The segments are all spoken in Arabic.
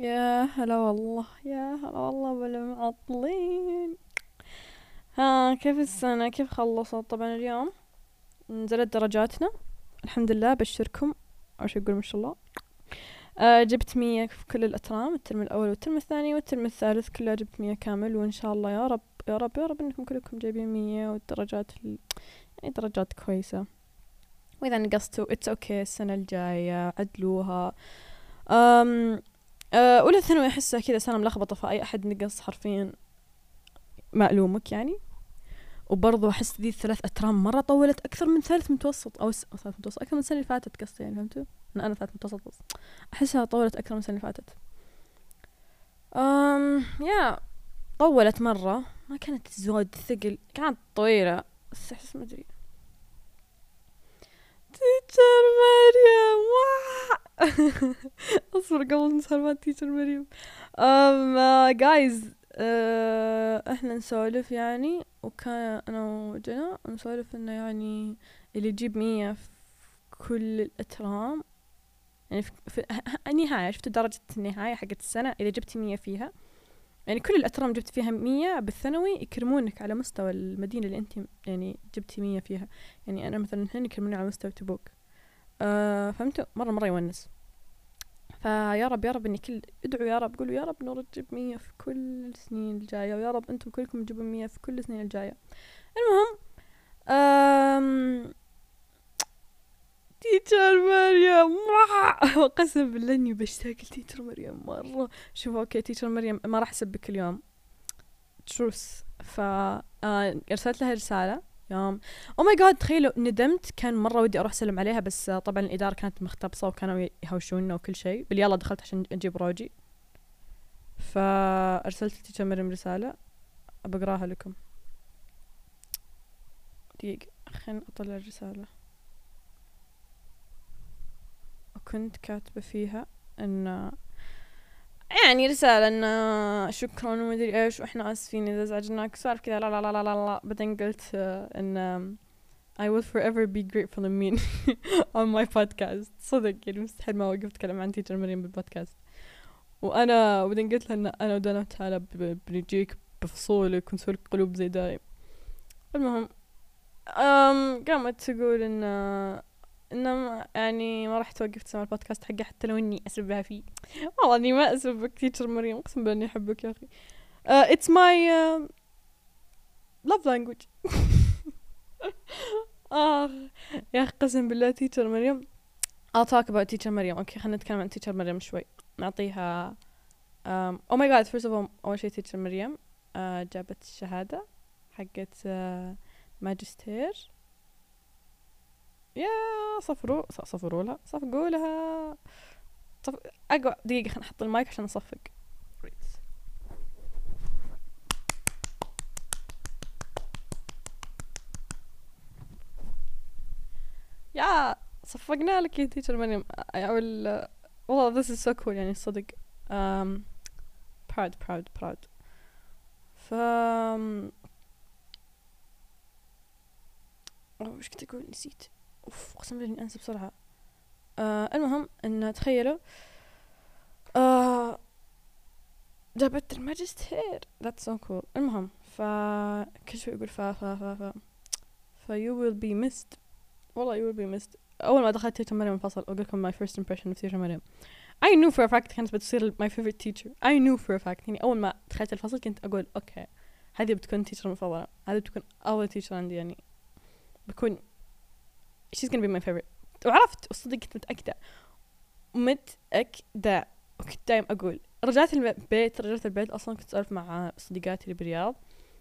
يا هلا والله يا هلا والله بالمعطلين. ها كيف السنة؟ كيف خلصت؟ طبعا اليوم نزلت درجاتنا. الحمد لله بشركم أول شي أقول ما شاء الله. آه جبت مية في كل الأترام الترم الأول والترم الثاني والترم الثالث كلها جبت مية كامل. وإن شاء الله يا رب يا رب يا رب إنكم كلكم جايبين مية والدرجات ال... يعني درجات كويسة. وإذا نقصتوا it's okay السنة الجاية عدلوها. أم أه أولى ثانوي أحسها كذا سنة ملخبطة فأي أحد نقص حرفيا معلومك يعني وبرضو أحس ذي الثلاث أترام مرة طولت أكثر من ثالث متوسط. أو ثالث متوسط أكثر من السنة اللي فاتت قصدي يعني فهمتوا؟ أنا أنا ثالث متوسط بس أحسها طولت أكثر من السنة اللي فاتت أم يا طولت مرة ما كانت زود ثقل كانت طويلة بس أحس ما أدري teacher مريم أصبر قبل نسولف teacher مريم um guys إحنا نسولف يعني وكان أنا وجنا نسولف إنه يعني اللي يجيب مية في كل الأترام. يعني في, في النهاية شفت درجة النهاية حقت السنة؟ إذا جبتي مية فيها. يعني كل الأترام جبت فيها مية بالثانوي يكرمونك على مستوى المدينة اللي أنت يعني جبتي مية فيها. يعني أنا مثلا هنا يكرموني على مستوى تبوك. أه فهمتوا مرة مرة يونس. فيا رب يا رب إني كل ادعوا يا رب قولوا يا رب نور تجيب مية في كل السنين الجاية ويا رب أنتم كلكم تجيبون مية في كل السنين الجاية. المهم um teacher مريم. قسم بالله إني بشتاق ل teacher مريم مرة. شوف okay teacher مريم ما راح أسبك اليوم. تروس ف آه إرسلت لها رسالة. يوم. oh my God تخيلوا ندمت. كان مرة ودي أروح أسلم عليها بس طبعا الإدارة كانت مختبصة وكانوا يهوشوننا وكل شيء. بل يلا دخلت عشان أجيب روجي. فارسلت ل teacher مريم رسالة. بقراها لكم. دقيقة خلينا أطلع الرسالة. وكنت كاتبة فيها إن يعني رسالة إن شكرا ومدري إيش وإحنا آسفين إذا ازعجناك سوالف كذا لا لا لا لا لا, لا. بعدين قلت إن I will forever be grateful and mean on my podcast. صدق يعني مستحيل ما وقفت أتكلم عن teacher مريم بالبودكاست وأنا وبعدين قلت لها إن أنا ودانا تعالى بنجيك بفصولك ونسوي لك قلوب زي دايم المهم um قامت تقول إن إنه يعني ما راح توقف تسمع البودكاست حقه حتى لو إني أسبها فيه. والله إني ما أسبك teacher مريم أقسم بالله إني أحبك يا أخي. it's my love language اخ يا أخي قسم بالله teacher مريم. I'll talk about teacher مريم. okay خلينا نتكلم عن teacher مريم شوي. نعطيها oh my God first of أول شيء teacher مريم uh, جابت الشهادة حقت uh, ماجستير. يا صفروا صفروا لها صفقوا لها صف... أقعد دقيقة خلينا نحط المايك عشان اصفق يا صفقنا لك يا تيتشر مريم. أو والله this is so cool يعني صدق. Um, proud proud proud. ف وش كنت أقول؟ نسيت. اوف أقسم بالله أنسى بسرعة. آه المهم إن تخيلوا آه جابت الماجستير. That's so cool. المهم ف كل شوي يقول فا فا فا فا ف you will be missed. والله you will be missed. أول ما دخلت teacher مريم الفصل أقول لكم my first impression of teacher مريم. I knew for a fact كانت بتصير my favorite teacher. I knew for a fact. يعني أول ما دخلت الفصل كنت أقول okay هذه بتكون teacher المفضلة. هذه بتكون أول teacher عندي يعني. بكون she's gonna be my favorite. وعرفت والصدق كنت متأكدة. متأكدة. وكنت دايم أقول. رجعت البيت رجعت البيت أصلا كنت أسولف مع صديقاتي اللي بالرياض.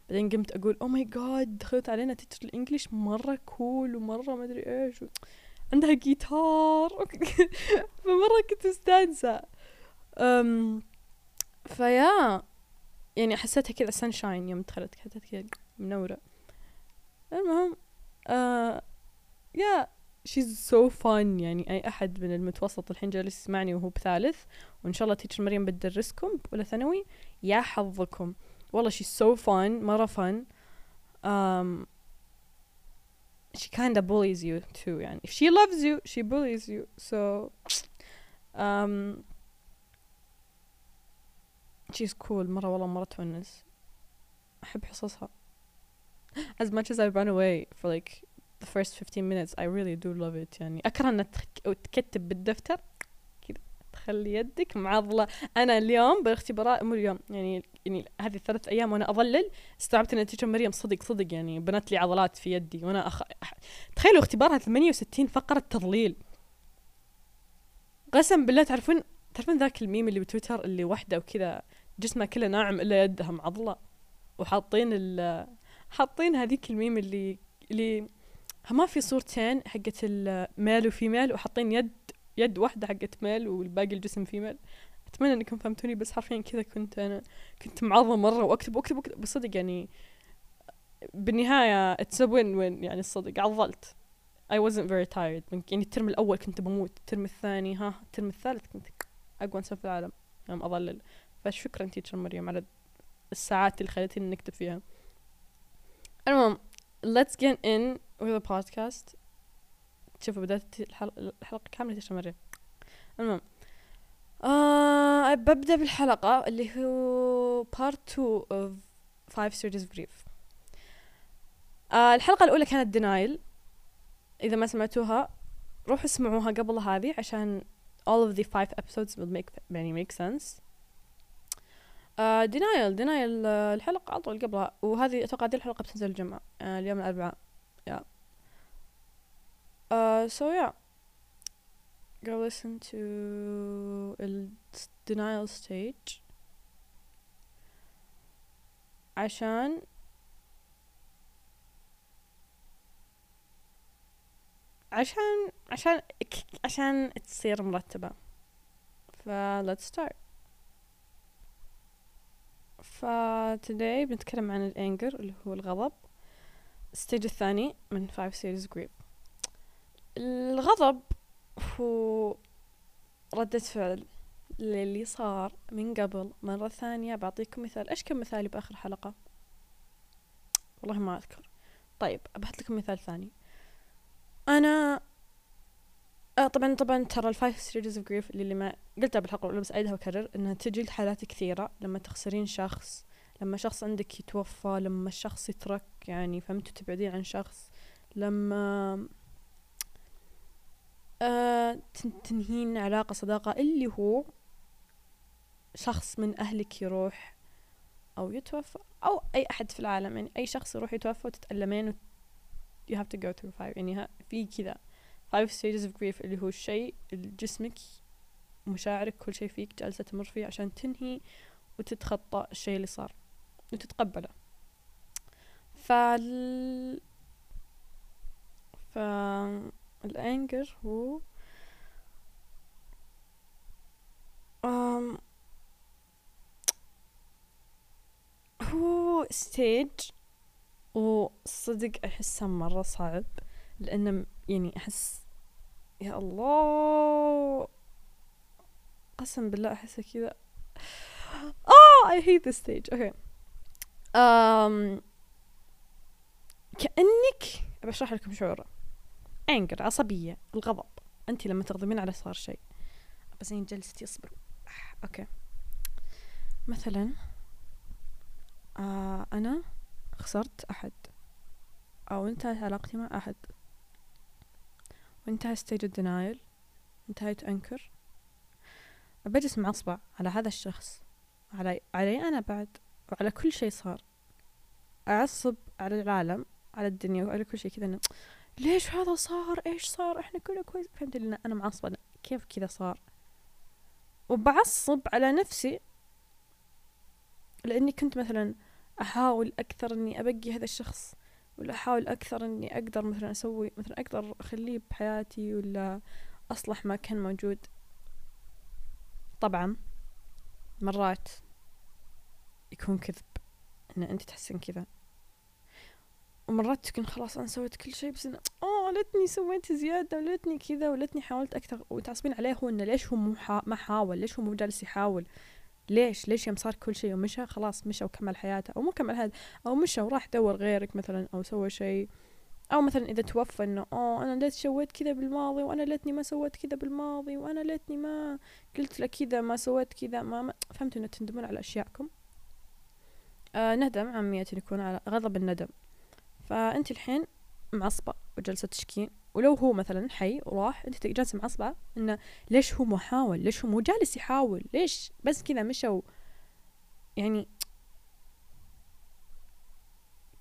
بعدين قمت أقول oh my God دخلت علينا teacher ال English مرة cool ومرة ما أدري إيش. عندها جيتار فمرة كنت مستانسة. um فيا. يعني حسيتها كذا sunshine يوم دخلت. كانت كذا منورة. المهم آه يا she's so fun يعني. أي أحد من المتوسط الحين جالس يسمعني وهو بثالث وإن شاء الله teacher مريم بتدرسكم بأولى ثانوي يا حظكم. والله she's so fun مرة fun. Um, she kinda bullies you too يعني. If she loves you she bullies you. So um, she's cool. مرة والله مرة تونس. أحب حصصها. As much as I run away for like the first 15 minutes I really do love it يعني. أكره أن تكتب بالدفتر كذا تخلي يدك معضلة. أنا اليوم بالاختبارات مو اليوم يعني يعني هذه الثلاث أيام وأنا أظلل استوعبت أن نتيجة مريم صدق صدق يعني بنت لي عضلات في يدي وأنا أخ... تخيلوا اختبارها 68 فقرة تضليل قسم بالله تعرفون تعرفون ذاك الميم اللي بتويتر اللي وحدة وكذا جسمها كله ناعم إلا يدها معضلة وحاطين ال حاطين هذيك الميم اللي اللي ما في صورتين حقت ال male و female وحاطين يد يد واحدة حقت male والباقي الجسم female. أتمنى أنكم فهمتوني بس حرفيا كذا كنت أنا كنت معظم مرة وأكتب وأكتب وأكتب بصدق يعني بالنهاية it's win win يعني الصدق. عضلت. I wasn't very tired. يعني الترم الأول كنت بموت. الترم الثاني ها الترم الثالث كنت أقوى إنسان في العالم. يوم أظلل فشكرا teacher مريم على الساعات اللي خليتني نكتب فيها. المهم let's get in the podcast. شوفوا بدأت الحلقة, الحلقة كاملة teacher مريم المهم آه ببدأ بالحلقة اللي هو part 2 of 5 stages of grief. آه الحلقة الأولى كانت denial. إذا ما سمعتوها روحوا اسمعوها قبل هذه عشان all of the five episodes will make يعني make sense. uh, denial denial uh, الحلقة أطول قبلها. وهذه أتوقع هذه الحلقة بتنزل الجمعة uh, اليوم الأربعاء. Yeah. Uh, so yeah. Go listen to ال denial stage. عشان عشان عشان عشان تصير مرتبة ف let's start. ف today بنتكلم عن الأنجر اللي هو الغضب. الستيج الثاني من five stages grief الغضب هو ردة فعل للي صار من قبل مرة ثانية. بعطيكم مثال. إيش كان مثالي بآخر حلقة؟ والله ما أذكر. طيب أبحث لكم مثال ثاني. أنا آه طبعا طبعا ترى ال five stages of grief اللي, ما قلتها بالحلقة الأولى بس أعيدها وأكرر إنها تجي لحالات كثيرة. لما تخسرين شخص لما شخص عندك يتوفى لما الشخص يترك يعني فهمتوا تبعدين عن شخص. لما آه تنهين علاقة صداقة اللي هو شخص من أهلك يروح أو يتوفى أو أي أحد في العالم يعني أي شخص يروح يتوفى وتتألمين you have to go through five يعني في كذا five stages of grief اللي هو الشيء جسمك مشاعرك كل شيء فيك جالسة تمر فيه عشان تنهي وتتخطى الشيء اللي صار وتتقبله. فال فال anger هو um, هو stage وصدق أحسه مرة صعب لأنه يعني أحس يا الله قسم بالله أحسه كذا. آه I hate this stage. Okay. um, كأنك بشرح لكم شعوره أنجر عصبية الغضب. أنت لما تغضبين على صار شيء. بس جلستي أصبر. أوكي. مثلا آه أنا خسرت أحد. أو انتهت علاقتي مع أحد. وانتهى stage ال denial انتهيت أنكر. بجلس معصبة على هذا الشخص. علي علي أنا بعد. وعلى كل شيء صار. أعصب على العالم. على الدنيا وعلى كل شيء كذا ليش هذا صار؟ إيش صار؟ إحنا كله كويس. فهمت لنا؟ أنا معصبة كيف كذا صار؟ وبعصب على نفسي لأني كنت مثلا أحاول أكثر إني أبقي هذا الشخص ولا أحاول أكثر إني أقدر مثلا أسوي مثلا أقدر أخليه بحياتي ولا أصلح ما كان موجود. طبعا مرات يكون كذب إن أنت تحسين كذا. ومرات تكون خلاص أنا سويت كل شيء بس إنه آه ليتني سويت زيادة وليتني كذا وليتني حاولت أكثر وتعصبين عليه هو إنه ليش هو مو ما حاول؟ ليش هو مو جالس يحاول؟ ليش؟ ليش يوم صار كل شيء ومشى؟ خلاص مشى وكمل حياته أو مو كمل هذا أو مشى وراح دور غيرك مثلا أو سوى شيء. أو مثلا إذا توفى إنه oh أنا ليت سويت كذا بالماضي وأنا ليتني ما سويت كذا بالماضي وأنا ليتني ما قلت له كذا ما سويت كذا ما, ما فهمتوا إنه تندمون على اشيائكم آه ندم عامية يكون على غضب الندم. فأنت الحين معصبة وجالسة تشكين ولو هو مثلا حي وراح أنت جالسة معصبة إنه ليش هو محاول؟ ليش هو مو جالس يحاول؟ ليش بس كذا مشوا؟ يعني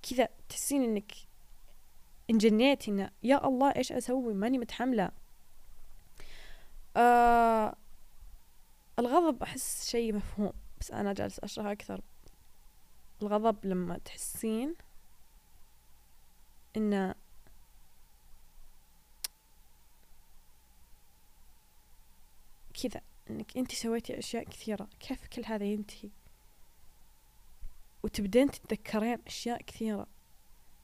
كذا تحسين إنك انجنيتي إنه يا الله إيش أسوي؟ ماني متحملة. آه الغضب أحس شيء مفهوم بس أنا جالس اشرح أكثر. الغضب لما تحسين انه كذا إنك انت سويتي أشياء كثيرة. كيف كل هذا ينتهي؟ وتبدين تتذكرين أشياء كثيرة.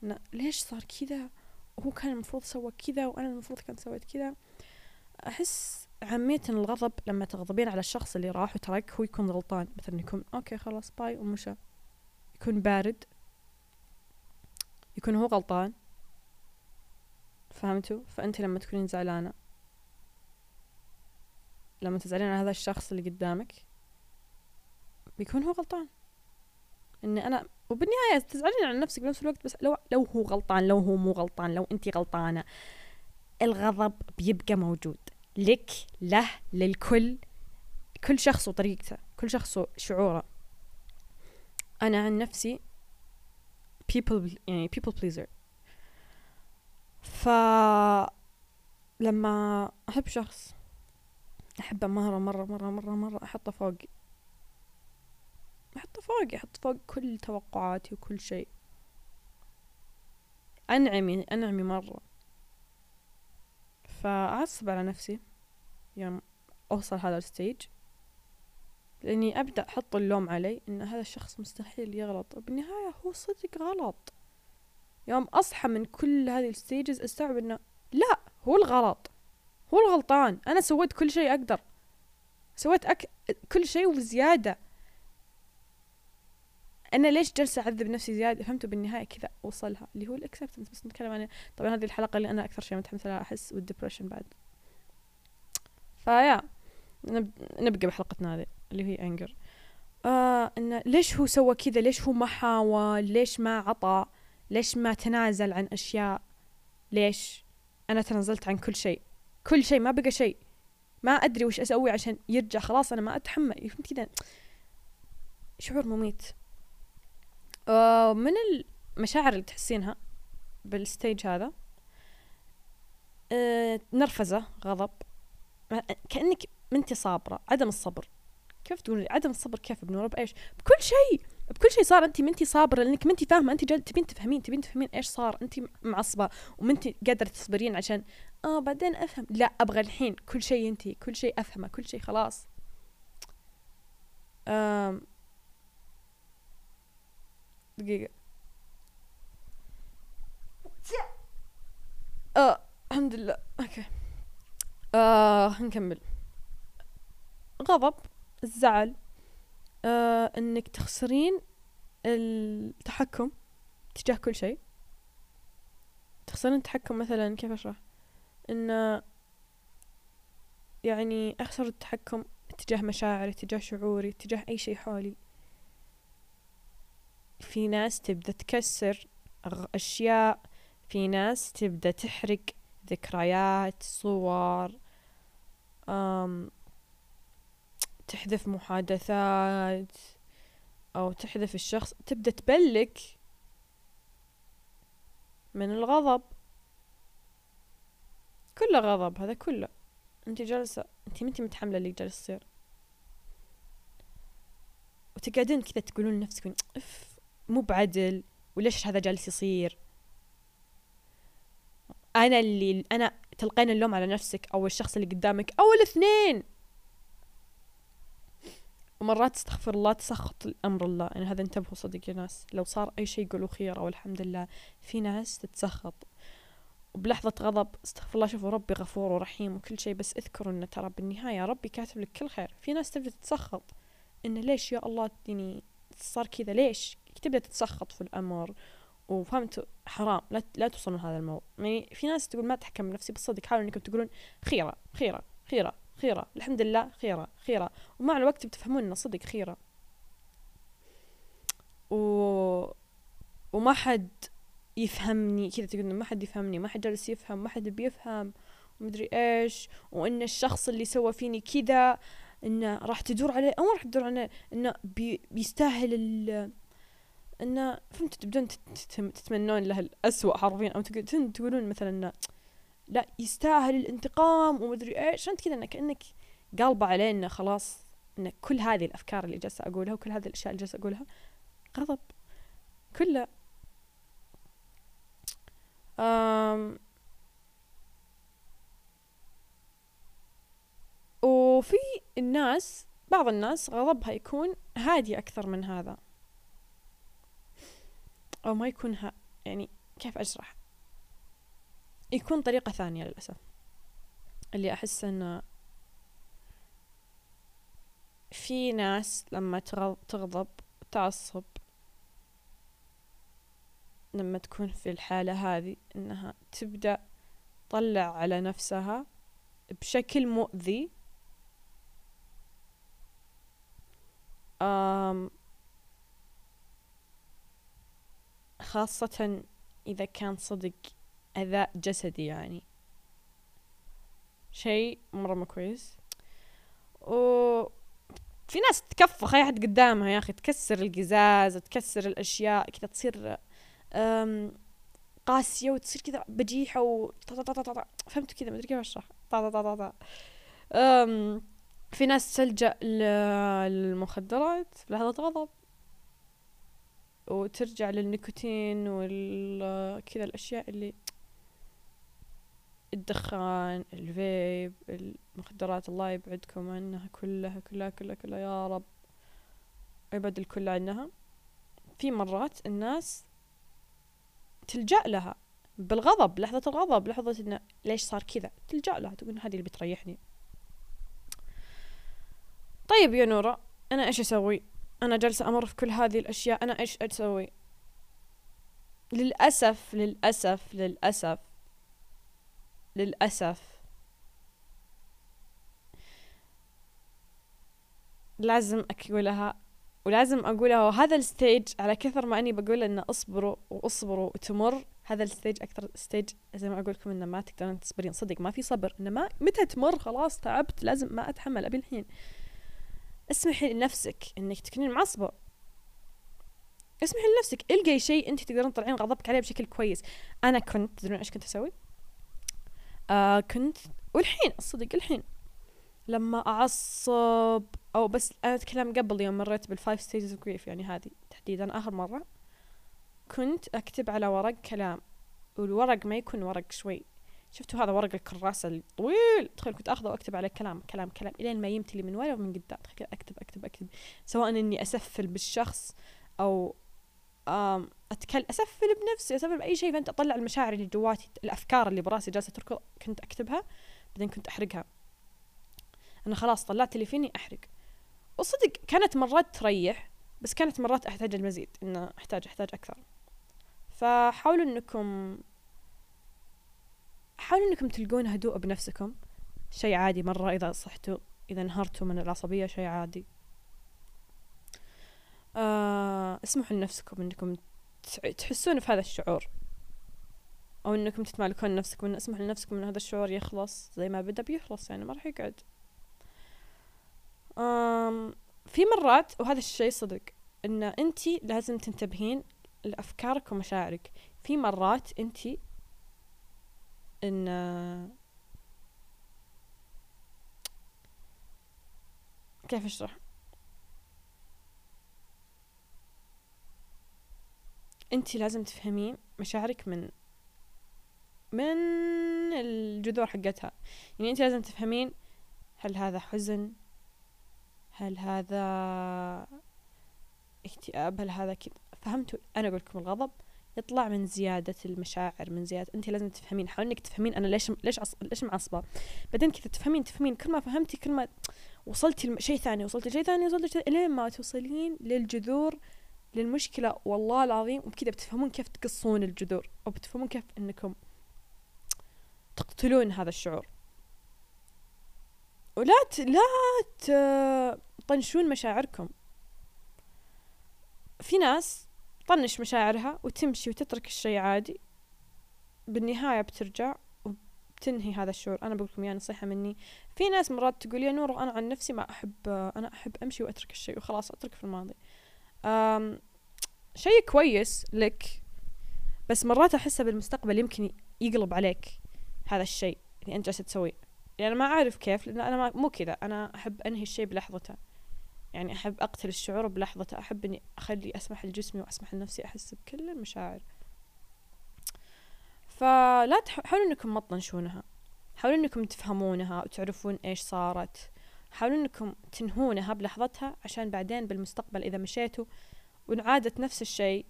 إنه ليش صار كذا؟ وهو كان المفروض سوى كذا وأنا المفروض كان سويت كذا. أحس عامية الغضب لما تغضبين على الشخص اللي راح وترك هو يكون غلطان. مثلا يكون okay خلاص bye ومشى. يكون بارد. يكون هو غلطان. فهمتوا؟ فأنت لما تكونين زعلانة لما تزعلين على هذا الشخص اللي قدامك بيكون هو غلطان. إني أنا وبالنهاية تزعلين على نفسك بنفس الوقت بس لو لو هو غلطان لو هو مو غلطان لو انت غلطانة الغضب بيبقى موجود لك له للكل كل شخص وطريقته كل شخص وشعوره. أنا عن نفسي people يعني people pleaser. ف لما أحب شخص أحبه مرة مرة مرة مرة مرة أحطه فوقي أحطه فوقي أحط فوق كل توقعاتي وكل شيء. أنعمي أنعمي مرة. فأعصب على نفسي يوم أوصل هذا الستيج. لأني أبدأ أحط اللوم علي إن هذا الشخص مستحيل يغلط. بالنهاية هو صدق غلط. يوم أصحى من كل هذه ال stages أستوعب إنه لا هو الغلط. هو الغلطان. أنا سويت كل شيء أقدر. سويت أك... كل شيء وزيادة. أنا ليش جالسه أعذب نفسي زيادة؟ فهمتوا بالنهاية كذا اوصلها اللي هو ال acceptance بس نتكلم عن طبعا هذه الحلقة اللي أنا أكثر شيء متحمسه لها أحس وال depression بعد. فيا نب... نبقى بحلقتنا هذه اللي هي انجر آه إنه ليش هو سوى كذا؟ ليش هو ما حاول؟ ليش ما عطى؟ ليش ما تنازل عن أشياء؟ ليش؟ أنا تنازلت عن كل شيء. كل شيء ما بقى شيء. ما أدري وش أسوي عشان يرجع. خلاص أنا ما أتحمل. فهمت كذا. شعور مميت. آه من المشاعر اللي تحسينها بالستيج هذا؟ آه نرفزة غضب. كأنك منتي صابرة. عدم الصبر. كيف تقول عدم الصبر كيف ابن بايش بكل شيء. بكل شيء صار انت منتي صابرة لأنك منتي فاهمة انت جل تبين تفهمين تبين تفهمين إيش صار انت معصبة ومنتي قادرة تصبرين عشان آه بعدين أفهم. لا أبغى الحين كل شيء ينتهي كل شيء أفهمه كل شيء خلاص. آم دقيقة. آه الحمد لله. أوكي. آه نكمل. غضب الزعل آه إنك تخسرين التحكم تجاه كل شيء. تخسرين التحكم مثلا كيف أشرح؟ إن يعني أخسر التحكم تجاه مشاعري تجاه شعوري تجاه أي شيء حولي. في ناس تبدأ تكسر أشياء في ناس تبدأ تحرق ذكريات صور أم تحذف محادثات أو تحذف الشخص تبدأ تبلك من الغضب. كله غضب هذا كله. انت جالسة انت منتي متحملة اللي جالس يصير؟ وتقعدين كذا تقولون لنفسكم أف مو بعدل وليش هذا جالس يصير؟ أنا اللي أنا تلقين اللوم على نفسك أو الشخص اللي قدامك أو الاثنين. ومرات استغفر الله تسخط الأمر الله. يعني هذا انتبهوا صدق يا ناس لو صار أي شيء قولوا خير أو الحمد لله في ناس تتسخط. وبلحظة غضب استغفر الله شوفوا ربي غفور ورحيم وكل شيء. بس اذكروا انه ترى بالنهاية ربي كاتب لك كل خير. في ناس تبدأ تتسخط. انه ليش يا الله يعني صار كذا؟ ليش؟ تبدأ تتسخط في الأمر؟ وفهمتوا؟ حرام. لا لا توصلون هذا الموضوع. يعني في ناس تقول ما اتحكم بنفسي بس صدق حاولوا إنكم تقولون خيرة خيرة خيرة. خيرة الحمد لله خيرة خيرة. ومع الوقت بتفهمون إنه صدق خيرة. و... وما حد يفهمني كذا تقول ما حد يفهمني ما حد جالس يفهم ما حد بيفهم ومدري إيش. وإن الشخص اللي سوى فيني كذا إنه راح تدور عليه أو راح تدور عليه إنه بي بيستاهل ال إنه فهمت تبدون تتمنون له الأسوأ حرفيا. أو تقولون مثلا إنه لا يستاهل الانتقام ومدري إيش. انت كذا؟ انك كانك قالبة عليه انه خلاص إن كل هذه الأفكار اللي جالسة أقولها وكل هذه الأشياء اللي جالسة أقولها غضب. كله. أم. وفي الناس بعض الناس غضبها يكون هادي أكثر من هذا. أو ما يكون ها يعني كيف أشرح؟ يكون طريقة ثانية للأسف. اللي أحس أن في ناس لما تغضب تعصب لما تكون في الحالة هذه إنها تبدأ تطلع على نفسها بشكل مؤذي أم خاصة إذا كان صدق أذى جسدي يعني. شيء مرة مو كويس. و في ناس تكفخ أي أحد قدامها يا أخي تكسر القزاز تكسر الأشياء كذا تصير قاسية وتصير كذا بجيحة و فهمت كذا ما أدري كيف أشرح. في ناس تلجأ للمخدرات لحظة غضب وترجع للنيكوتين وكذا الأشياء اللي الدخان الفيب المخدرات الله يبعدكم عنها كلها كلها كلها كلها يا رب. يبعد الكل عنها. في مرات الناس تلجأ لها بالغضب لحظة الغضب لحظة إنه ليش صار كذا؟ تلجأ لها تقول هذه اللي بتريحني. طيب يا نورة أنا إيش أسوي؟ أنا جالسة أمر في كل هذه الأشياء أنا إيش أسوي؟ للأسف للأسف للأسف للأسف. لازم أقولها ولازم أقولها وهذا ال stage على كثر ما أني بقول إنه أصبروا وأصبروا وتمر هذا ال stage أكثر ستيج زي ما أقول لكم إنه ما تقدرون تصبرين. صدق ما في صبر إنه ما متى تمر خلاص تعبت لازم ما أتحمل أبي الحين. اسمحي لنفسك إنك تكونين معصبة. اسمحي لنفسك إلقي شيء أنت تقدرين تطلعين غضبك عليه بشكل كويس. أنا كنت تدرون إيش كنت أسوي؟ آه كنت والحين الصدق الحين لما أعصب أو بس أنا أتكلم قبل يوم مريت بال five stages of grief يعني هذه تحديدا آخر مرة. كنت أكتب على ورق كلام والورق ما يكون ورق شوي. شفتوا هذا ورق الكراسة الطويل؟ تخيل كنت أخذه وأكتب عليه كلام كلام كلام إلين ما يمتلي من ورا ومن قدام. تخيل أكتب أكتب أكتب. سواء إني أسفل بالشخص أو أم اتكلم أسفل بنفسي أسفل بأي شيء فأنت أطلع المشاعر اللي جواتي الأفكار اللي براسي جالسة تركض كنت أكتبها بعدين كنت أحرقها. أنا خلاص طلعت اللي فيني أحرق. وصدق كانت مرات تريح بس كانت مرات أحتاج المزيد إنه أحتاج أحتاج أكثر. فحاولوا انكم حاولوا إنكم تلقون هدوء بنفسكم. شيء عادي مرة إذا صحتوا إذا انهرتوا من العصبية شيء عادي. آه اسمحوا لنفسكم إنكم تحسون في هذا الشعور. أو إنكم تتمالكون نفسكم وان اسمحوا لنفسكم إن هذا الشعور يخلص زي ما بدأ بيخلص يعني ما راح يقعد. آم في مرات وهذا الشيء صدق إن انت لازم تنتبهين لأفكارك ومشاعرك. في مرات انت إن كيف أشرح؟ انت لازم تفهمين مشاعرك من من الجذور حقتها. يعني انت لازم تفهمين هل هذا حزن؟ هل هذا اكتئاب؟ هل هذا كذا؟ فهمتوا؟ أنا أقول لكم الغضب يطلع من زيادة المشاعر من زيادة انت لازم تفهمين. حاول انك تفهمين أنا ليش ليش عص... ليش معصبة. بعدين كذا تفهمين تفهمين. كل ما فهمتي كل ما وصلتي لشيء ثاني وصلتي لشيء ثاني وصلتي لشيء لين ما توصلين للجذور للمشكلة والله العظيم وبكذا بتفهمون كيف تقصون الجذور أو بتفهمون كيف أنكم تقتلون هذا الشعور. ولا ت... لا تطنشون مشاعركم. في ناس طنش مشاعرها وتمشي وتترك الشيء عادي بالنهاية بترجع وبتنهي هذا الشعور. أنا بقول لكم يا نصيحة مني. في ناس مرات تقول يا نور أنا عن نفسي ما أحب أنا أحب أمشي وأترك الشيء وخلاص أترك في الماضي. شيء كويس لك بس مرات أحسها بالمستقبل يمكن يقلب عليك هذا الشيء اللي أنت جالسة تسويه. يعني أنا ما أعرف كيف لأن أنا ما مو كذا. أنا أحب أنهي الشيء بلحظته. يعني أحب أقتل الشعور بلحظته. أحب إني أخلي أسمح لجسمي وأسمح لنفسي أحس بكل المشاعر. فلا تحاولوا إنكم ما تطنشونها. حاولوا إنكم تفهمونها وتعرفون إيش صارت. حاولوا إنكم تنهونها بلحظتها عشان بعدين بالمستقبل إذا مشيتوا وانعادت نفس الشيء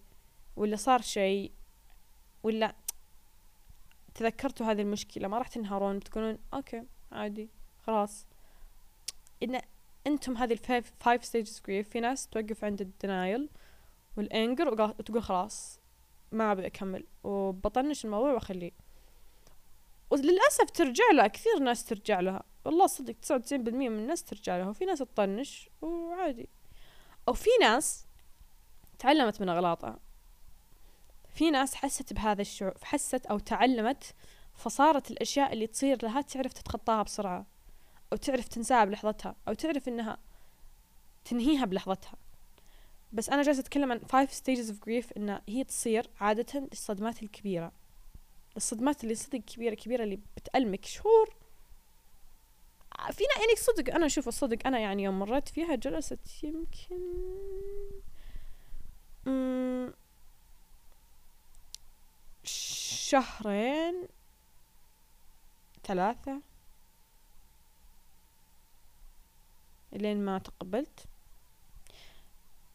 ولا صار شيء ولا تذكرتوا هذه المشكلة ما راح تنهارون بتقولون okay عادي خلاص. إن أنتم هذه ال five five stages grief في ناس توقف عند ال denial وال anger وتقول خلاص ما أبي أكمل وبطنش الموضوع وأخليه. وللأسف ترجع لها كثير ناس ترجع لها. والله صدق تسعة وتسعين بالمية من الناس ترجع لها وفي ناس تطنش وعادي. أو في ناس تعلمت من أغلاطها. في ناس حست بهذا الشعور حست أو تعلمت فصارت الأشياء اللي تصير لها تعرف تتخطاها بسرعة أو تعرف تنساها بلحظتها أو تعرف إنها تنهيها بلحظتها. بس أنا جالسة أتكلم عن five stages of grief إن هي تصير عادة الصدمات الكبيرة. الصدمات اللي صدق كبيرة كبيرة اللي بتألمك شهور فينا يعني صدق أنا أشوف الصدق أنا يعني يوم مريت فيها جلست يمكن شهرين ثلاثة لين ما تقبلت.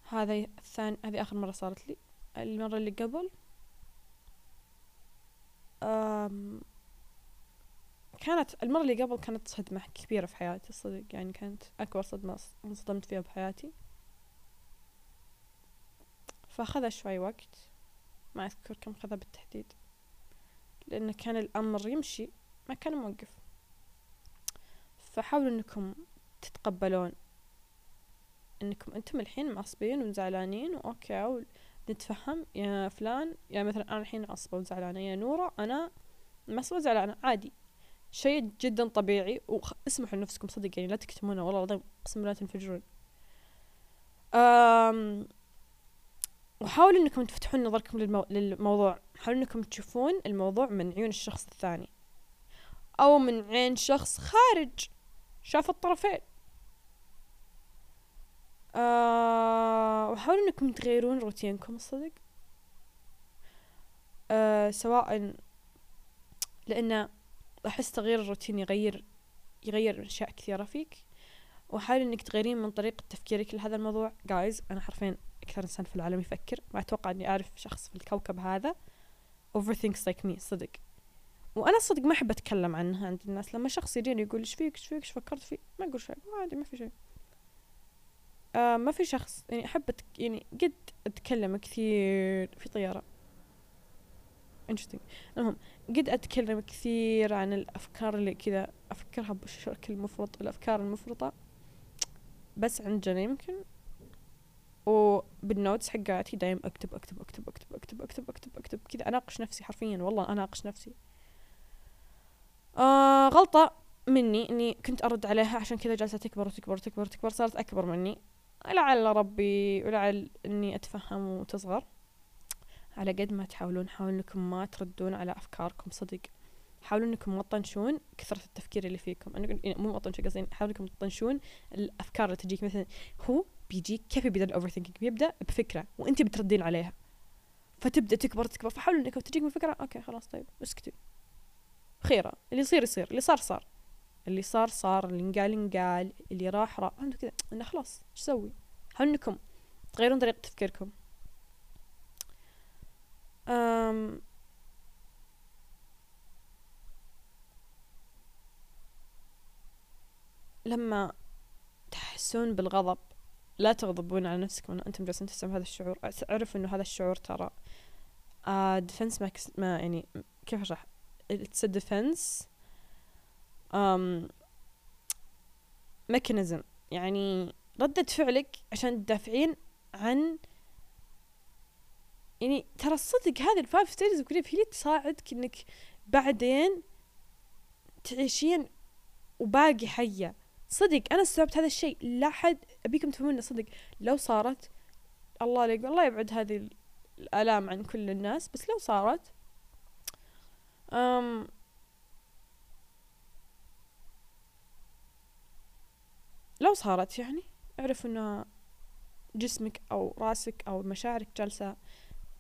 هذا الثاني هذه آخر مرة صارت لي. المرة اللي قبل أم كانت المرة اللي قبل كانت صدمة كبيرة في حياتي صدق يعني كانت أكبر صدمة انصدمت فيها بحياتي. فأخذ شوي وقت ما أذكر كم خذ بالتحديد لأنه كان الأمر يمشي ما كان موقف. فحاولوا أنكم تتقبلون إنكم أنتم الحين معصبين وزعلانين وأوكي نتفهم يا فلان يا مثلا أنا الحين معصبة وزعلانة يا نورة أنا معصبة وزعلانة عادي. شيء جدا طبيعي واسمحوا لنفسكم صدق يعني لا تكتمونه. والله العظيم قسم لا تنفجرون. أم وحاولوا إنكم تفتحون نظركم للمو... للموضوع. حاولوا إنكم تشوفون الموضوع من عيون الشخص الثاني أو من عين شخص خارج شاف الطرفين. آه وحاولوا إنكم تغيرون روتينكم الصدق. آه سواء لأن أحس تغيير الروتين يغير يغير أشياء كثيرة فيك. وحاول إنك تغيرين من طريقة تفكيرك لهذا الموضوع. جايز أنا حرفيا أكثر إنسان في العالم يفكر. ما أتوقع إني أعرف شخص في الكوكب هذا. Overthinks like me صدق. وأنا صدق ما أحب أتكلم عنها عند الناس. لما شخص يجيني يقول إيش فيك إيش فيك إيش فكرت فيه؟ ما أقول شيء عادي ما في شيء. آه ما في شخص يعني أحب يعني قد أتكلم كثير في طيارة. Interesting. المهم قد أتكلم كثير عن الأفكار اللي كذا أفكرها بشكل مفرط الأفكار المفرطة بس عند جنى يمكن. وبالنوتس حقاتي دايم أكتب أكتب أكتب أكتب أكتب أكتب أكتب أكتب كذا. أناقش نفسي حرفيا والله أناقش نفسي. آه غلطة مني إني كنت أرد عليها عشان كذا جالسة تكبر وتكبر وتكبر وتكبر صارت أكبر مني. لعل ربي ولعل إني أتفهم وتصغر. على قد ما تحاولون حاولوا إنكم ما تردون على أفكاركم صدق. حاولوا إنكم ما تطنشون كثرة التفكير اللي فيكم. يعني مو ما تطنشون قصدي حاولوا إنكم تطنشون الأفكار اللي تجيك. مثلا هو بيجيك كيف يبدأ ال overthinking بيبدأ بفكرة وأنت بتردين عليها. فتبدأ تكبر تكبر فحاولوا انكم تجيك من فكرة okay خلاص طيب اسكتي خيرة. اللي يصير يصير. اللي صار صار. اللي صار صار. اللي انقال انقال. اللي راح راح. كذا. إنه خلاص إيش أسوي حاولوا إنكم تغيرون طريقة تفكيركم. أم لما تحسون بالغضب لا تغضبون على نفسكم ان أنتم جالسين تحسون هذا الشعور. اعرفوا إنه هذا الشعور ترى defense ما, ما يعني كيف أشرح؟ It's a defense um, mechanism. يعني ردة فعلك عشان تدافعين عن يعني ترى الصدق هذه ال five stages of هي اللي تساعدك إنك بعدين تعيشين وباقي حية صدق أنا استوعبت هذا الشيء. لا حد أبيكم تفهمون صدق. لو صارت الله لك الله يبعد هذه الآلام عن كل الناس بس لو صارت أم لو صارت يعني اعرف إنه جسمك أو رأسك أو مشاعرك جالسة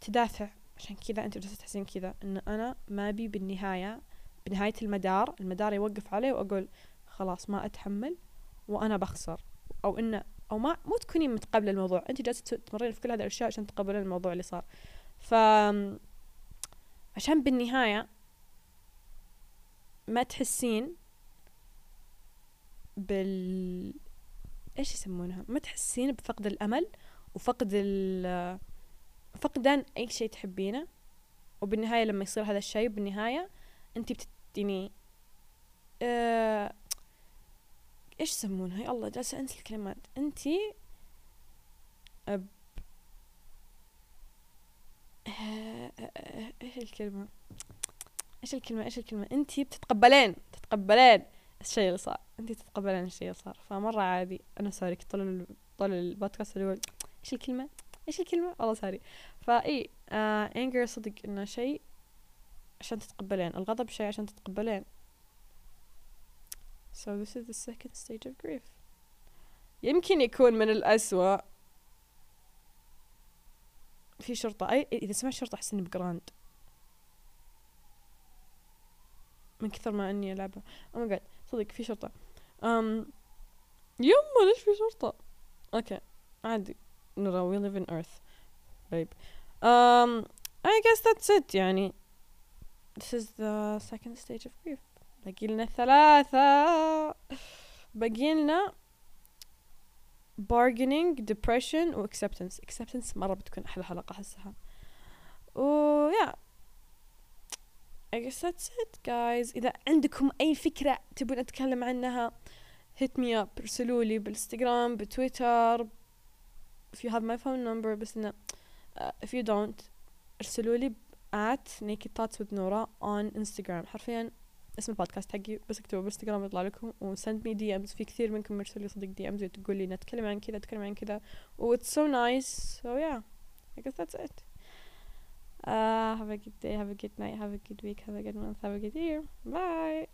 تدافع. عشان كذا أنت جالسة تحسين كذا إن أنا ما أبي بالنهاية بنهاية المدار المدار يوقف علي وأقول خلاص ما أتحمل وأنا بخسر. أو إنه أو ما مو تكونين متقبلة الموضوع. أنت جالسة تمرين في كل هذه الأشياء عشان تقبلين الموضوع اللي صار. ف عشان بالنهاية ما تحسين بال إيش يسمونها؟ ما تحسين بفقد الأمل وفقد ال فقدان أي شيء تحبينه وبالنهاية لما يصير هذا الشيء بالنهاية أنت بتتني آه إيش يسمونها يا الله جالسة أنسى الكلمات. انتي أب إيش الكلمة؟ إيش الكلمة؟ إيش الكلمة؟ انتي بتتقبلين تتقبلين الشيء اللي صار. انتي تتقبلين الشيء اللي صار. فمرة عادي أنا sorry طول طول البودكاست اللي إيش الكلمة؟ إيش الكلمة والله sorry. فاي آه anger صدق إنه شيء عشان تتقبلين. الغضب شيء عشان تتقبلين. So this is the second stage of grief. يمكن يكون من الأسوأ. في شرطة. أي إذا سمعت شرطة أحس إني ب Grand. من كثر ما إني ألعبها. oh my صدق في شرطة. أم يما ليش في شرطة؟ أوكي. عادي. No we live in earth babe um I guess that's it يعني this is the second stage of grief باقي لنا ثلاثة باقي لنا bargaining depression و acceptance acceptance مرة بتكون أحلى حلقة أحسها و yeah I guess that's it guys إذا عندكم أي فكرة تبون أتكلم عنها hit me up ارسلوا لي بالانستغرام بتويتر if you have my phone number بس إنه uh, if you don't ارسلوا لي at naked thoughts with Nora on Instagram حرفيا اسم البودكاست حقي بس اكتبوا بالانستغرام يطلع لكم وسند مي دي امز في كثير منكم مرسل لي صدق دي امز تقول لي نتكلم عن كذا نتكلم عن كذا و it's so nice so yeah I guess that's it uh, have a good day have a good night have a good week have a good month have a good year bye